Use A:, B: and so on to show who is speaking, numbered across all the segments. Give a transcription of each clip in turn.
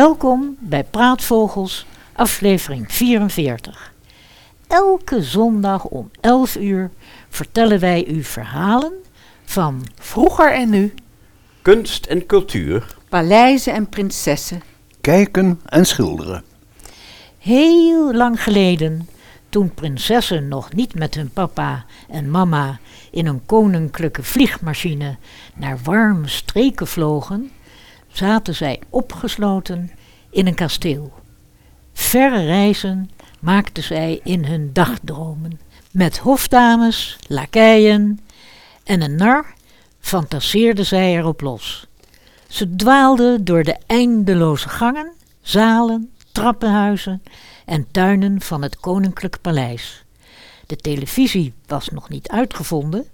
A: Welkom bij Praatvogels, aflevering 44. Elke zondag om 11 uur vertellen wij u verhalen van
B: Vroeger en nu.
C: Kunst en cultuur.
D: Paleizen en prinsessen.
E: Kijken en schilderen.
A: heel lang geleden, toen prinsessen nog niet met hun papa en mama in een koninklijke vliegmachine naar warme streken vlogen, zaten zij opgesloten in een kasteel. Verre reizen maakten zij in hun dagdromen. Met hofdames, lakeien en een nar fantaseerden zij erop los. Ze dwaalden door de eindeloze gangen, zalen, trappenhuizen en tuinen van het koninklijk paleis. De televisie was nog niet uitgevonden,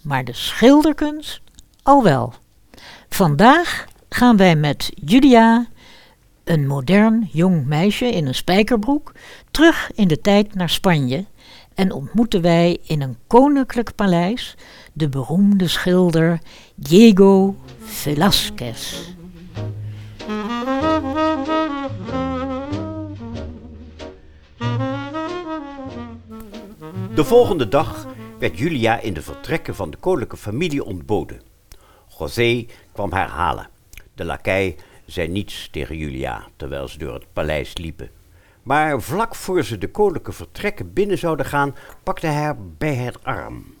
A: maar de schilderkunst al wel. Vandaag gaan wij met Julia, een modern jong meisje in een spijkerbroek, terug in de tijd naar Spanje en ontmoeten wij in een koninklijk paleis de beroemde schilder Diego Velázquez.
C: De volgende dag werd Julia in de vertrekken van de koninklijke familie ontboden. José kwam haar halen. De lakij zei niets tegen Julia terwijl ze door het paleis liepen. Maar vlak voor ze de koninklijke vertrekken binnen zouden gaan, pakte hij haar bij het arm.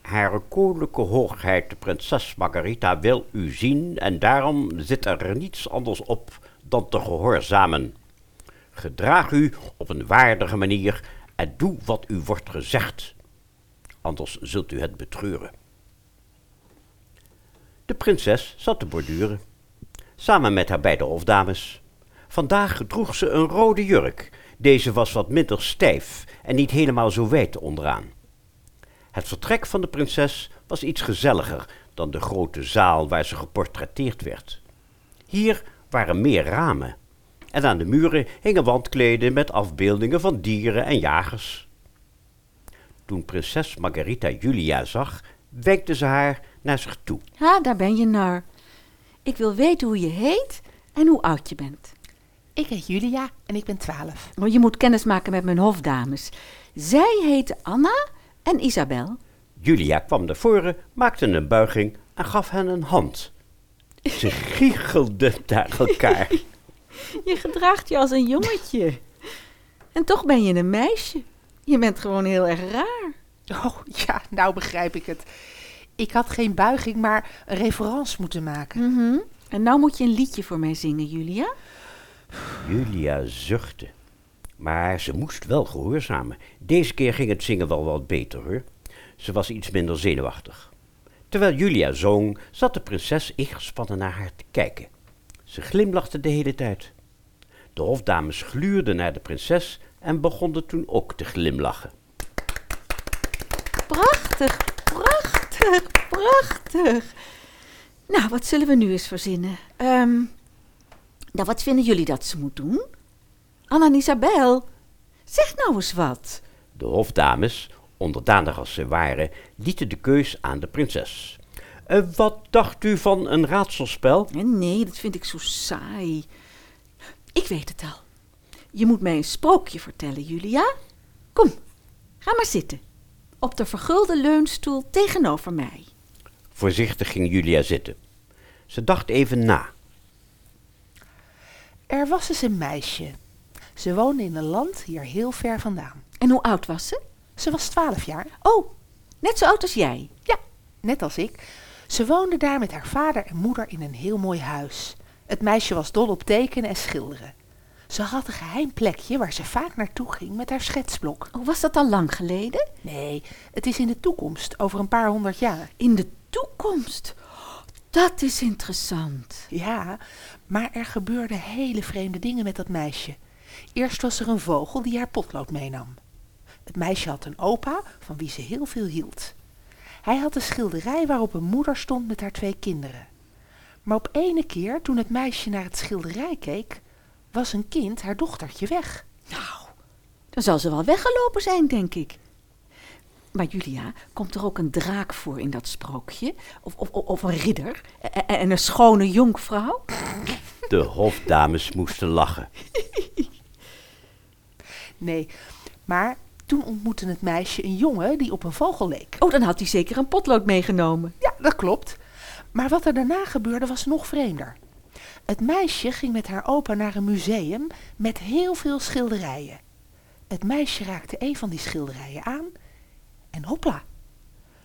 C: Hare koninklijke hoogheid, de prinses Margarita, wil u zien en daarom zit er niets anders op dan te gehoorzamen. Gedraag u op een waardige manier en doe wat u wordt gezegd. Anders zult u het betreuren. De prinses zat te borduren, samen met haar beide hofdames. Vandaag droeg ze een rode jurk. Deze was wat minder stijf en niet helemaal zo wijd onderaan. Het vertrek van de prinses was iets gezelliger dan de grote zaal waar ze geportretteerd werd. Hier waren meer ramen en aan de muren hingen wandkleden met afbeeldingen van dieren en jagers. Toen prinses Margarita Julia zag, wenkte ze haar naar zich toe.
D: Ha, daar ben je nar. Ik wil weten hoe je heet en hoe oud je bent.
B: Ik heet Julia en ik ben 12.
D: Oh, je moet kennis maken met mijn hofdames. Zij heten Anna en Isabel.
C: Julia kwam naar voren, maakte een buiging en gaf hen een hand. Ze giechelden naar elkaar.
D: Je gedraagt je als een jongetje. En toch ben je een meisje. Je bent gewoon heel erg raar.
B: Oh ja, nou begrijp ik het. Ik had geen buiging, maar een reference moeten maken.
D: Mhm. En nou moet je een liedje voor mij zingen, Julia.
C: Julia zuchtte. Maar ze moest wel gehoorzamen. Deze keer ging het zingen wel wat beter hoor. Ze was iets minder zenuwachtig. Terwijl Julia zong, zat de prinses ingespannen naar haar te kijken. Ze glimlachte de hele tijd. De hofdames gluurden naar de prinses en begonnen toen ook te glimlachen.
D: Prachtig, prachtig, prachtig. Nou, wat zullen we nu eens verzinnen? Ehm, nou, wat vinden jullie dat ze moet doen? Anna en Isabel, zeg nou eens wat.
C: De hofdames, onderdanig als ze waren, lieten de keus aan de prinses. Eh, wat dacht u van een raadselspel?
D: Eh, Nee, dat vind ik zo saai. Ik weet het al. Je moet mij een sprookje vertellen, Julia. Kom, ga maar zitten. Op de vergulde leunstoel tegenover mij.
C: Voorzichtig ging Julia zitten. Ze dacht even na.
B: Er was eens een meisje. Ze woonde in een land hier heel ver vandaan.
D: En hoe oud was ze?
B: Ze was 12 jaar.
D: Oh, net zo oud als jij.
B: Ja, net als ik. Ze woonde daar met haar vader en moeder in een heel mooi huis. Het meisje was dol op tekenen en schilderen. Ze had een geheim plekje waar ze vaak naartoe ging met haar schetsblok.
D: Oh, was dat al lang geleden?
B: Nee, het is in de toekomst, over een paar honderd jaar.
D: In de toekomst. Dat is interessant.
B: Ja, maar er gebeurden hele vreemde dingen met dat meisje. Eerst was er een vogel die haar potlood meenam. Het meisje had een opa van wie ze heel veel hield. Hij had een schilderij waarop een moeder stond met haar twee kinderen. Maar op ene keer, toen het meisje naar het schilderij keek, was een kind haar dochtertje weg.
D: Nou, dan zal ze wel weggelopen zijn, denk ik. Maar Julia, komt er ook een draak voor in dat sprookje? Of, of, of een ridder? En- En een schone jonkvrouw?
C: De hofdames moesten lachen.
B: Nee, maar toen ontmoette het meisje een jongen die op een vogel leek.
D: Oh, dan had hij zeker een potlood meegenomen.
B: Ja, dat klopt. Maar wat er daarna gebeurde was nog vreemder. Het meisje ging met haar opa naar een museum met heel veel schilderijen. Het meisje raakte een van die schilderijen aan en hopla,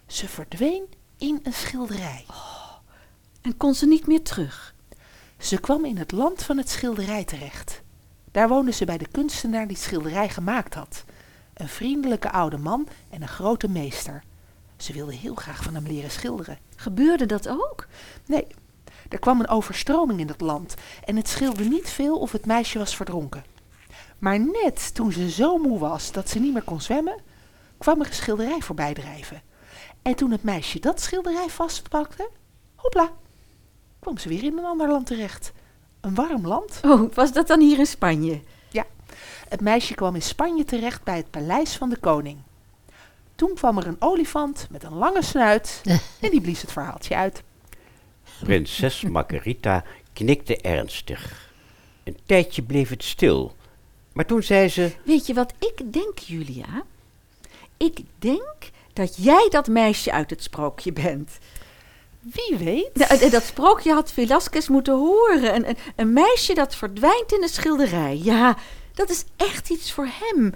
B: ze verdween in een schilderij.
D: En kon ze niet meer terug.
B: Ze kwam in het land van het schilderij terecht. Daar woonde ze bij de kunstenaar die het schilderij gemaakt had. Een vriendelijke oude man en een grote meester. Ze wilde heel graag van hem leren schilderen.
D: Gebeurde dat ook?
B: Nee, er kwam een overstroming in het land en het scheelde niet veel of het meisje was verdronken. Maar net toen ze zo moe was dat ze niet meer kon zwemmen, kwam er een schilderij voorbij drijven. En toen het meisje dat schilderij vastpakte, hopla, kwam ze weer in een ander land terecht. Een warm land.
D: Oh, was dat dan hier in Spanje?
B: Ja, het meisje kwam in Spanje terecht bij het paleis van de koning. Toen kwam er een olifant met een lange snuit en die blies het verhaaltje uit.
C: Prinses Margarita knikte ernstig. Een tijdje bleef het stil. Maar toen zei ze...
D: Weet je wat ik denk, Julia? Ik denk dat jij dat meisje uit het sprookje bent.
B: Wie weet?
D: Nou, dat sprookje had Velasquez moeten horen. Een, een, een meisje dat verdwijnt in een schilderij. Ja, dat is echt iets voor hem.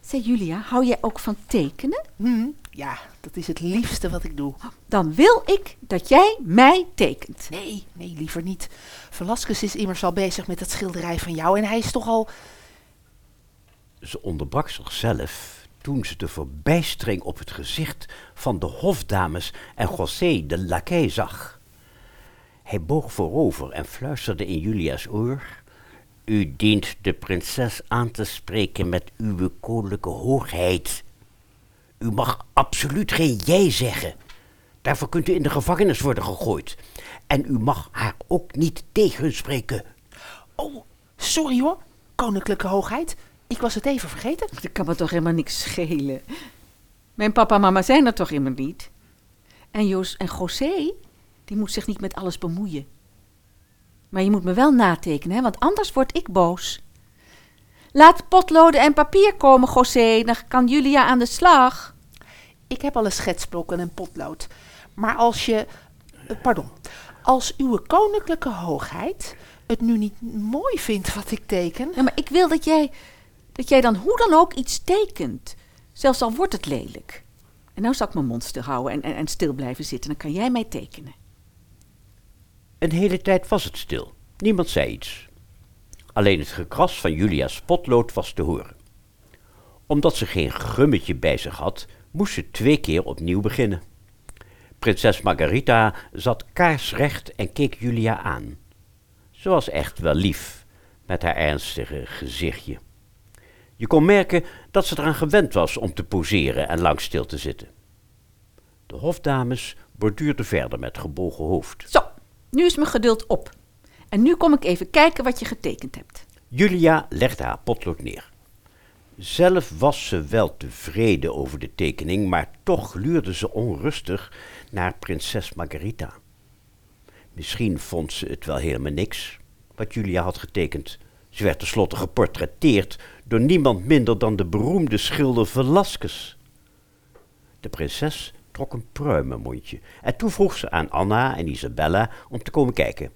D: Zeg Julia, hou jij ook van tekenen?
B: Hm, ja, dat is het liefste wat ik doe.
D: Dan wil ik dat jij mij tekent.
B: Nee, nee, liever niet. Velasquez is immers al bezig met dat schilderij van jou en hij is toch al...
C: Ze onderbrak zichzelf toen ze de verbijstering op het gezicht van de hofdames en José de lakij zag. Hij boog voorover en fluisterde in Julia's oor. U dient de prinses aan te spreken met uw koninklijke hoogheid. U mag absoluut geen jij zeggen. Daarvoor kunt u in de gevangenis worden gegooid. En u mag haar ook niet tegenspreken.
B: Oh, sorry hoor, koninklijke hoogheid. Ik was het even vergeten.
D: Dat kan me toch helemaal niks schelen. Mijn papa en mama zijn er toch immer niet? En Jos en José, die moet zich niet met alles bemoeien. Maar je moet me wel natekenen, hè, want anders word ik boos. Laat potloden en papier komen, José, dan kan Julia aan de slag.
B: Ik heb al een schetsblok en een potlood. Maar als je... Pardon. Als uw koninklijke hoogheid het nu niet mooi vindt wat ik teken...
D: Ja, maar ik wil dat jij, dat jij dan hoe dan ook iets tekent. Zelfs al wordt het lelijk. En nou zal ik mijn mond stil houden en, en, en stil blijven zitten. Dan kan jij mij tekenen.
C: Een hele tijd was het stil. Niemand zei iets. Alleen het gekras van Julia's potlood was te horen. Omdat ze geen gummetje bij zich had, moest ze twee keer opnieuw beginnen. Prinses Margarita zat kaarsrecht en keek Julia aan. Ze was echt wel lief, met haar ernstige gezichtje. Je kon merken dat ze eraan gewend was om te poseren en lang stil te zitten. De hofdames borduurden verder met gebogen hoofd.
D: Zo, nu is mijn geduld op. En nu kom ik even kijken wat je getekend hebt.
C: Julia legde haar potlood neer. Zelf was ze wel tevreden over de tekening, maar toch gluurde ze onrustig naar prinses Margarita. Misschien vond ze het wel helemaal niks, wat Julia had getekend. Ze werd tenslotte geportretteerd door niemand minder dan de beroemde schilder Velasquez. De prinses trok een pruimenmondje en toen vroeg ze aan Anna en Isabella om te komen kijken.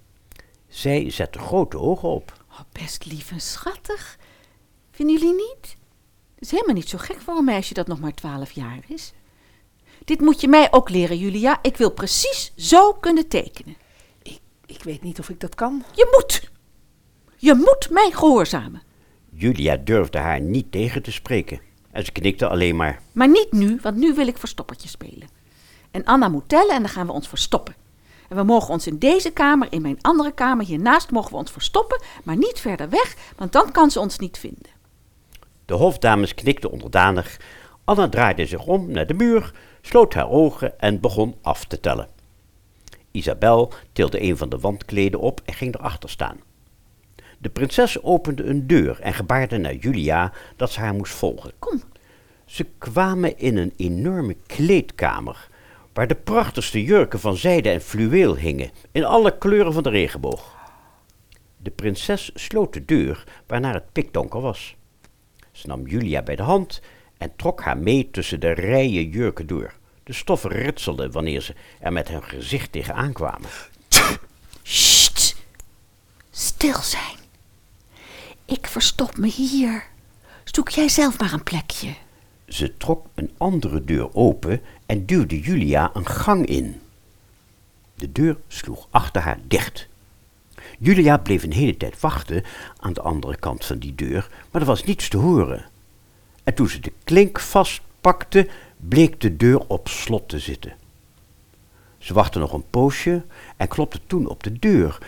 C: Zij zette grote ogen op.
D: Oh, best lief en schattig. Vinden jullie niet? Het is helemaal niet zo gek voor een meisje dat nog maar twaalf jaar is. Dit moet je mij ook leren, Julia. Ik wil precies zo kunnen tekenen.
B: Ik, ik weet niet of ik dat kan.
D: Je moet. Je moet mij gehoorzamen.
C: Julia durfde haar niet tegen te spreken. En ze knikte alleen maar.
D: Maar niet nu, want nu wil ik verstoppertje spelen. En Anna moet tellen en dan gaan we ons verstoppen. En we mogen ons in deze kamer, in mijn andere kamer hiernaast, mogen we ons verstoppen, maar niet verder weg, want dan kan ze ons niet vinden.
C: De hofdames knikten onderdanig. Anna draaide zich om naar de muur, sloot haar ogen en begon af te tellen. Isabel tilde een van de wandkleden op en ging erachter staan. De prinses opende een deur en gebaarde naar Julia dat ze haar moest volgen.
D: Kom,
C: Ze kwamen in een enorme kleedkamer, waar de prachtigste jurken van zijde en fluweel hingen, in alle kleuren van de regenboog. De prinses sloot de deur, waarnaar het pikdonker was. Ze nam Julia bij de hand en trok haar mee tussen de rijen jurken door. De stoffen ritselden wanneer ze er met hun gezicht tegenaan kwamen.
D: Sst, stil zijn. Ik verstop me hier. Zoek jij zelf maar een plekje.
C: Ze trok een andere deur open en duwde Julia een gang in. De deur sloeg achter haar dicht. Julia bleef een hele tijd wachten aan de andere kant van die deur, maar er was niets te horen. En toen ze de klink vastpakte, bleek de deur op slot te zitten. Ze wachtte nog een poosje en klopte toen op de deur,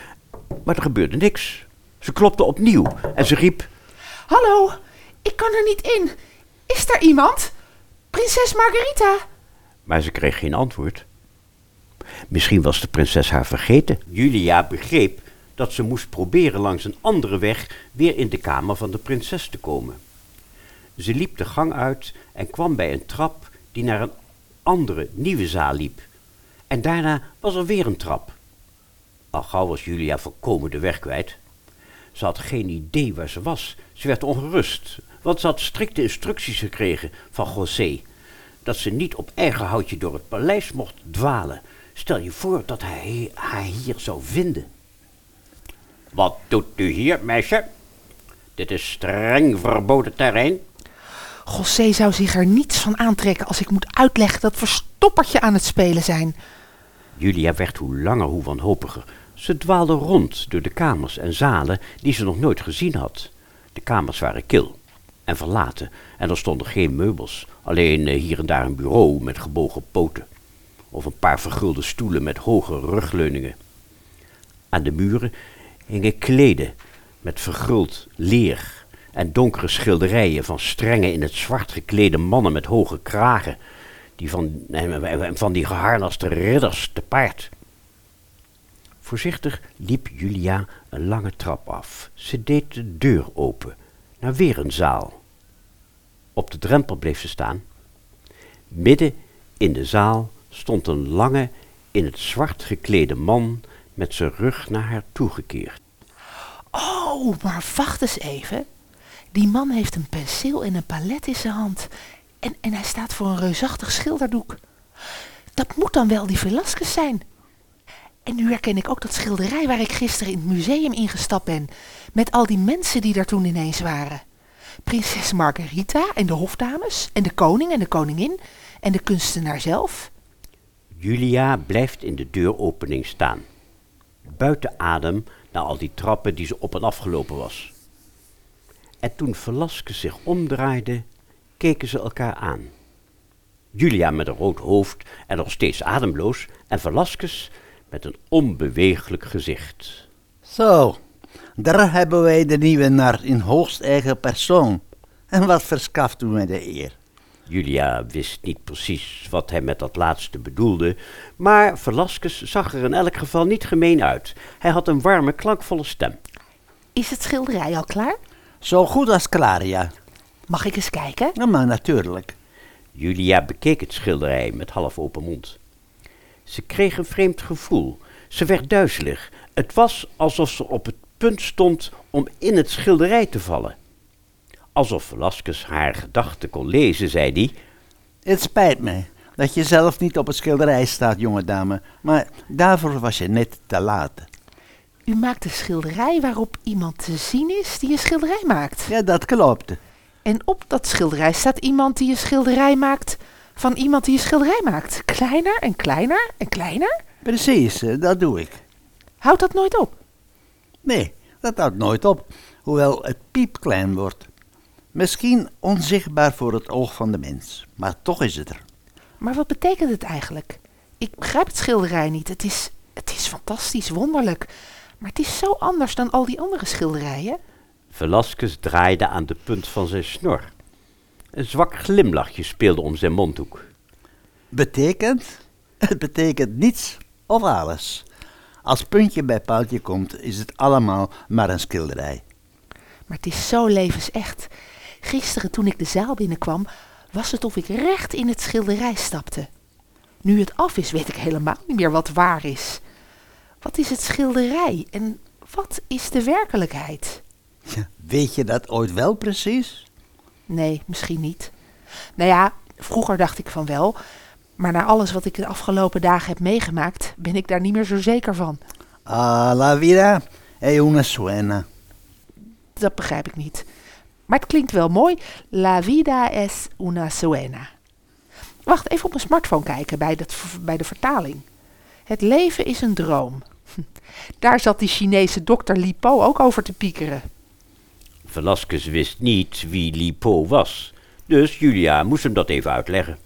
C: maar er gebeurde niks. Ze klopte opnieuw en ze riep:
B: Hallo, ik kan er niet in. Is daar iemand? Prinses Margarita.
C: Maar ze kreeg geen antwoord. Misschien was de prinses haar vergeten. Julia begreep dat ze moest proberen langs een andere weg weer in de kamer van de prinses te komen. Ze liep de gang uit en kwam bij een trap die naar een andere, nieuwe zaal liep. En daarna was er weer een trap. Al gauw was Julia volkomen de weg kwijt. Ze had geen idee waar ze was. Ze werd ongerust, want ze had strikte instructies gekregen van José dat ze niet op eigen houtje door het paleis mocht dwalen. Stel je voor dat hij haar hier zou vinden. Wat doet u hier, meisje? Dit is streng verboden terrein.
B: José zou zich er niets van aantrekken als ik moet uitleggen dat verstoppertje aan het spelen zijn.
C: Julia werd hoe langer hoe wanhopiger. Ze dwaalde rond door de kamers en zalen die ze nog nooit gezien had. De kamers waren kil en verlaten en er stonden geen meubels, alleen eh, hier en daar een bureau met gebogen poten of een paar vergulde stoelen met hoge rugleuningen. Aan de muren hingen kleden met verguld leer en donkere schilderijen van strenge in het zwart geklede mannen met hoge kragen, die van, en en van die geharnaste ridders te paard. Voorzichtig liep Julia een lange trap af. Ze deed de deur open naar weer een zaal. Op de drempel bleef ze staan. Midden in de zaal stond een lange, in het zwart geklede man met zijn rug naar haar toegekeerd.
B: Oh, maar wacht eens even. Die man heeft een penseel en een palet in zijn hand. En, en hij staat voor een reusachtig schilderdoek. Dat moet dan wel die Velasquez zijn. En nu herken ik ook dat schilderij waar ik gisteren in het museum ingestapt ben. Met al die mensen die daar toen ineens waren. Prinses Margarita en de hofdames. En de koning en de koningin. En de kunstenaar zelf.
C: Julia blijft in de deuropening staan. Buiten adem na al die trappen die ze op en af gelopen was. En toen Velasquez zich omdraaide, keken ze elkaar aan. Julia met een rood hoofd en nog steeds ademloos, en Velasquez met een onbeweeglijk gezicht.
E: Zo, daar hebben wij de nieuwe nar in hoogst eigen persoon. En wat verschaft u mij de eer?
C: Julia wist niet precies wat hij met dat laatste bedoelde, maar Velasquez zag er in elk geval niet gemeen uit. Hij had een warme, klankvolle stem.
B: Is het schilderij al klaar?
E: Zo goed als klaar, ja.
B: Mag ik eens kijken?
E: Ja, maar natuurlijk.
C: Julia bekeek het schilderij met half open mond. Ze kreeg een vreemd gevoel. Ze werd duizelig. Het was alsof ze op het punt stond om in het schilderij te vallen. Alsof Velasquez haar gedachten kon lezen, zei hij.
E: Het spijt mij dat je zelf niet op het schilderij staat, jonge dame. Maar daarvoor was je net te laat.
B: U maakt een schilderij waarop iemand te zien is die een schilderij maakt.
E: Ja, dat klopt.
B: En op dat schilderij staat iemand die een schilderij maakt van iemand die een schilderij maakt. Kleiner en kleiner en kleiner.
E: Precies, eh, dat doe ik.
B: Houdt dat nooit op?
E: Nee, Dat houdt nooit op, hoewel het piepklein wordt. Misschien onzichtbaar voor het oog van de mens, maar toch is het er.
B: Maar wat betekent het eigenlijk? Ik begrijp het schilderij niet. Het is, het is fantastisch, wonderlijk. Maar het is zo anders dan al die andere schilderijen.
C: Velasquez draaide aan de punt van zijn snor. Een zwak glimlachje speelde om zijn mondhoek.
E: Betekent? Het betekent niets of alles. Als puntje bij paaltje komt, is het allemaal maar een schilderij.
B: Maar het is zo levensecht. Gisteren toen ik de zaal binnenkwam, was het of ik recht in het schilderij stapte. Nu het af is, weet ik helemaal niet meer wat waar is. Wat is het schilderij en wat is de werkelijkheid?
E: Ja, weet je dat ooit wel precies?
B: Nee, misschien niet. Nou ja, vroeger dacht ik van wel, maar na alles wat ik de afgelopen dagen heb meegemaakt, ben ik daar niet meer zo zeker van.
E: Ah, la vida è una suena.
B: Dat begrijp ik niet. Maar het klinkt wel mooi. La vida es una suena. Wacht, even op mijn smartphone kijken bij, dat, bij de vertaling. Het leven is een droom. Daar zat die Chinese dokter Li Po ook over te piekeren.
C: Velasquez wist niet wie Li Po was, dus Julia moest hem dat even uitleggen.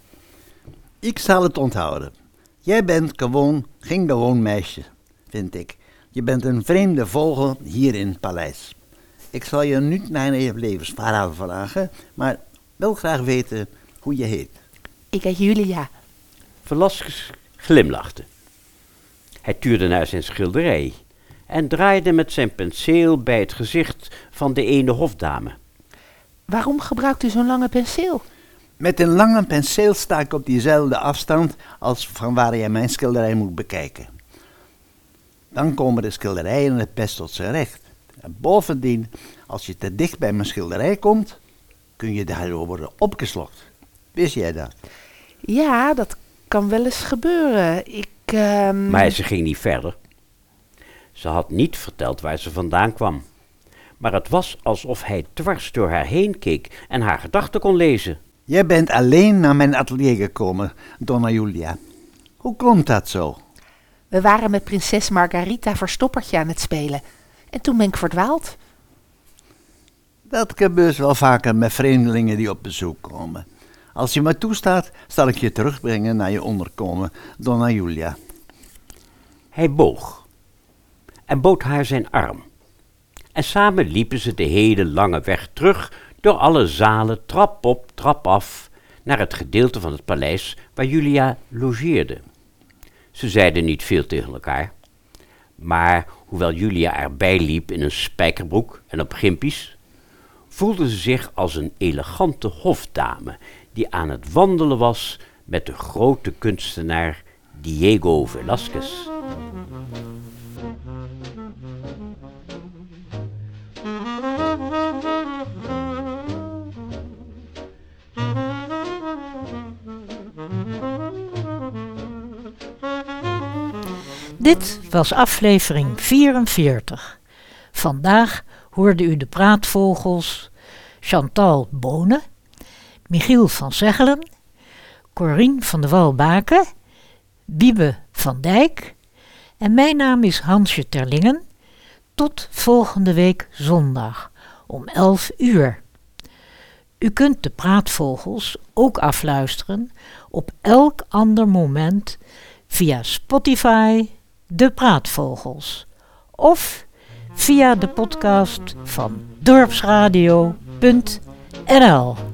E: Ik zal het onthouden. Jij bent gewoon geen gewoon meisje, vind ik. Je bent een vreemde vogel hier in het paleis. Ik zal je niet naar je levensverhaal vragen, maar wil graag weten hoe je heet.
B: Ik heet Julia.
C: Velasquez glimlachte. Hij tuurde naar zijn schilderij en draaide met zijn penseel bij het gezicht van de ene hofdame.
B: Waarom gebruikt u zo'n lange penseel?
E: Met een lange penseel sta ik op diezelfde afstand als van waar je mijn schilderij moet bekijken. Dan komen de schilderijen het best tot zijn recht. En bovendien, als je te dicht bij mijn schilderij komt, kun je daardoor worden opgeslokt. Wist jij dat?
B: Ja, dat kan wel eens gebeuren. Ik. ehm,
C: Maar ze ging niet verder. Ze had niet verteld waar ze vandaan kwam. Maar het was alsof hij dwars door haar heen keek en haar gedachten kon lezen.
E: Jij bent alleen naar mijn atelier gekomen, Donna Julia. Hoe komt dat zo?
B: We waren met prinses Margarita verstoppertje aan het spelen. En toen ben ik verdwaald.
E: Dat gebeurt wel vaker met vreemdelingen die op bezoek komen. Als je me toestaat, zal ik je terugbrengen naar je onderkomen, Donna Julia.
C: Hij boog en bood haar zijn arm. En samen liepen ze de hele lange weg terug door alle zalen, trap op, trap af, naar het gedeelte van het paleis waar Julia logeerde. Ze zeiden niet veel tegen elkaar, maar hoewel Julia erbij liep in een spijkerbroek en op gimpies, voelde ze zich als een elegante hofdame die aan het wandelen was met de grote kunstenaar Diego Velázquez.
A: Dit was aflevering 44. Vandaag hoorde u de praatvogels Chantal Bonen, Michiel van Zeggelen, Corien van de Walbaken, Wiebe van Dijk en mijn naam is Hansje Terlingen. Tot volgende week zondag om 11 uur. U kunt de praatvogels ook afluisteren op elk ander moment via Spotify, De Praatvogels of via de podcast van dorpsradio.nl.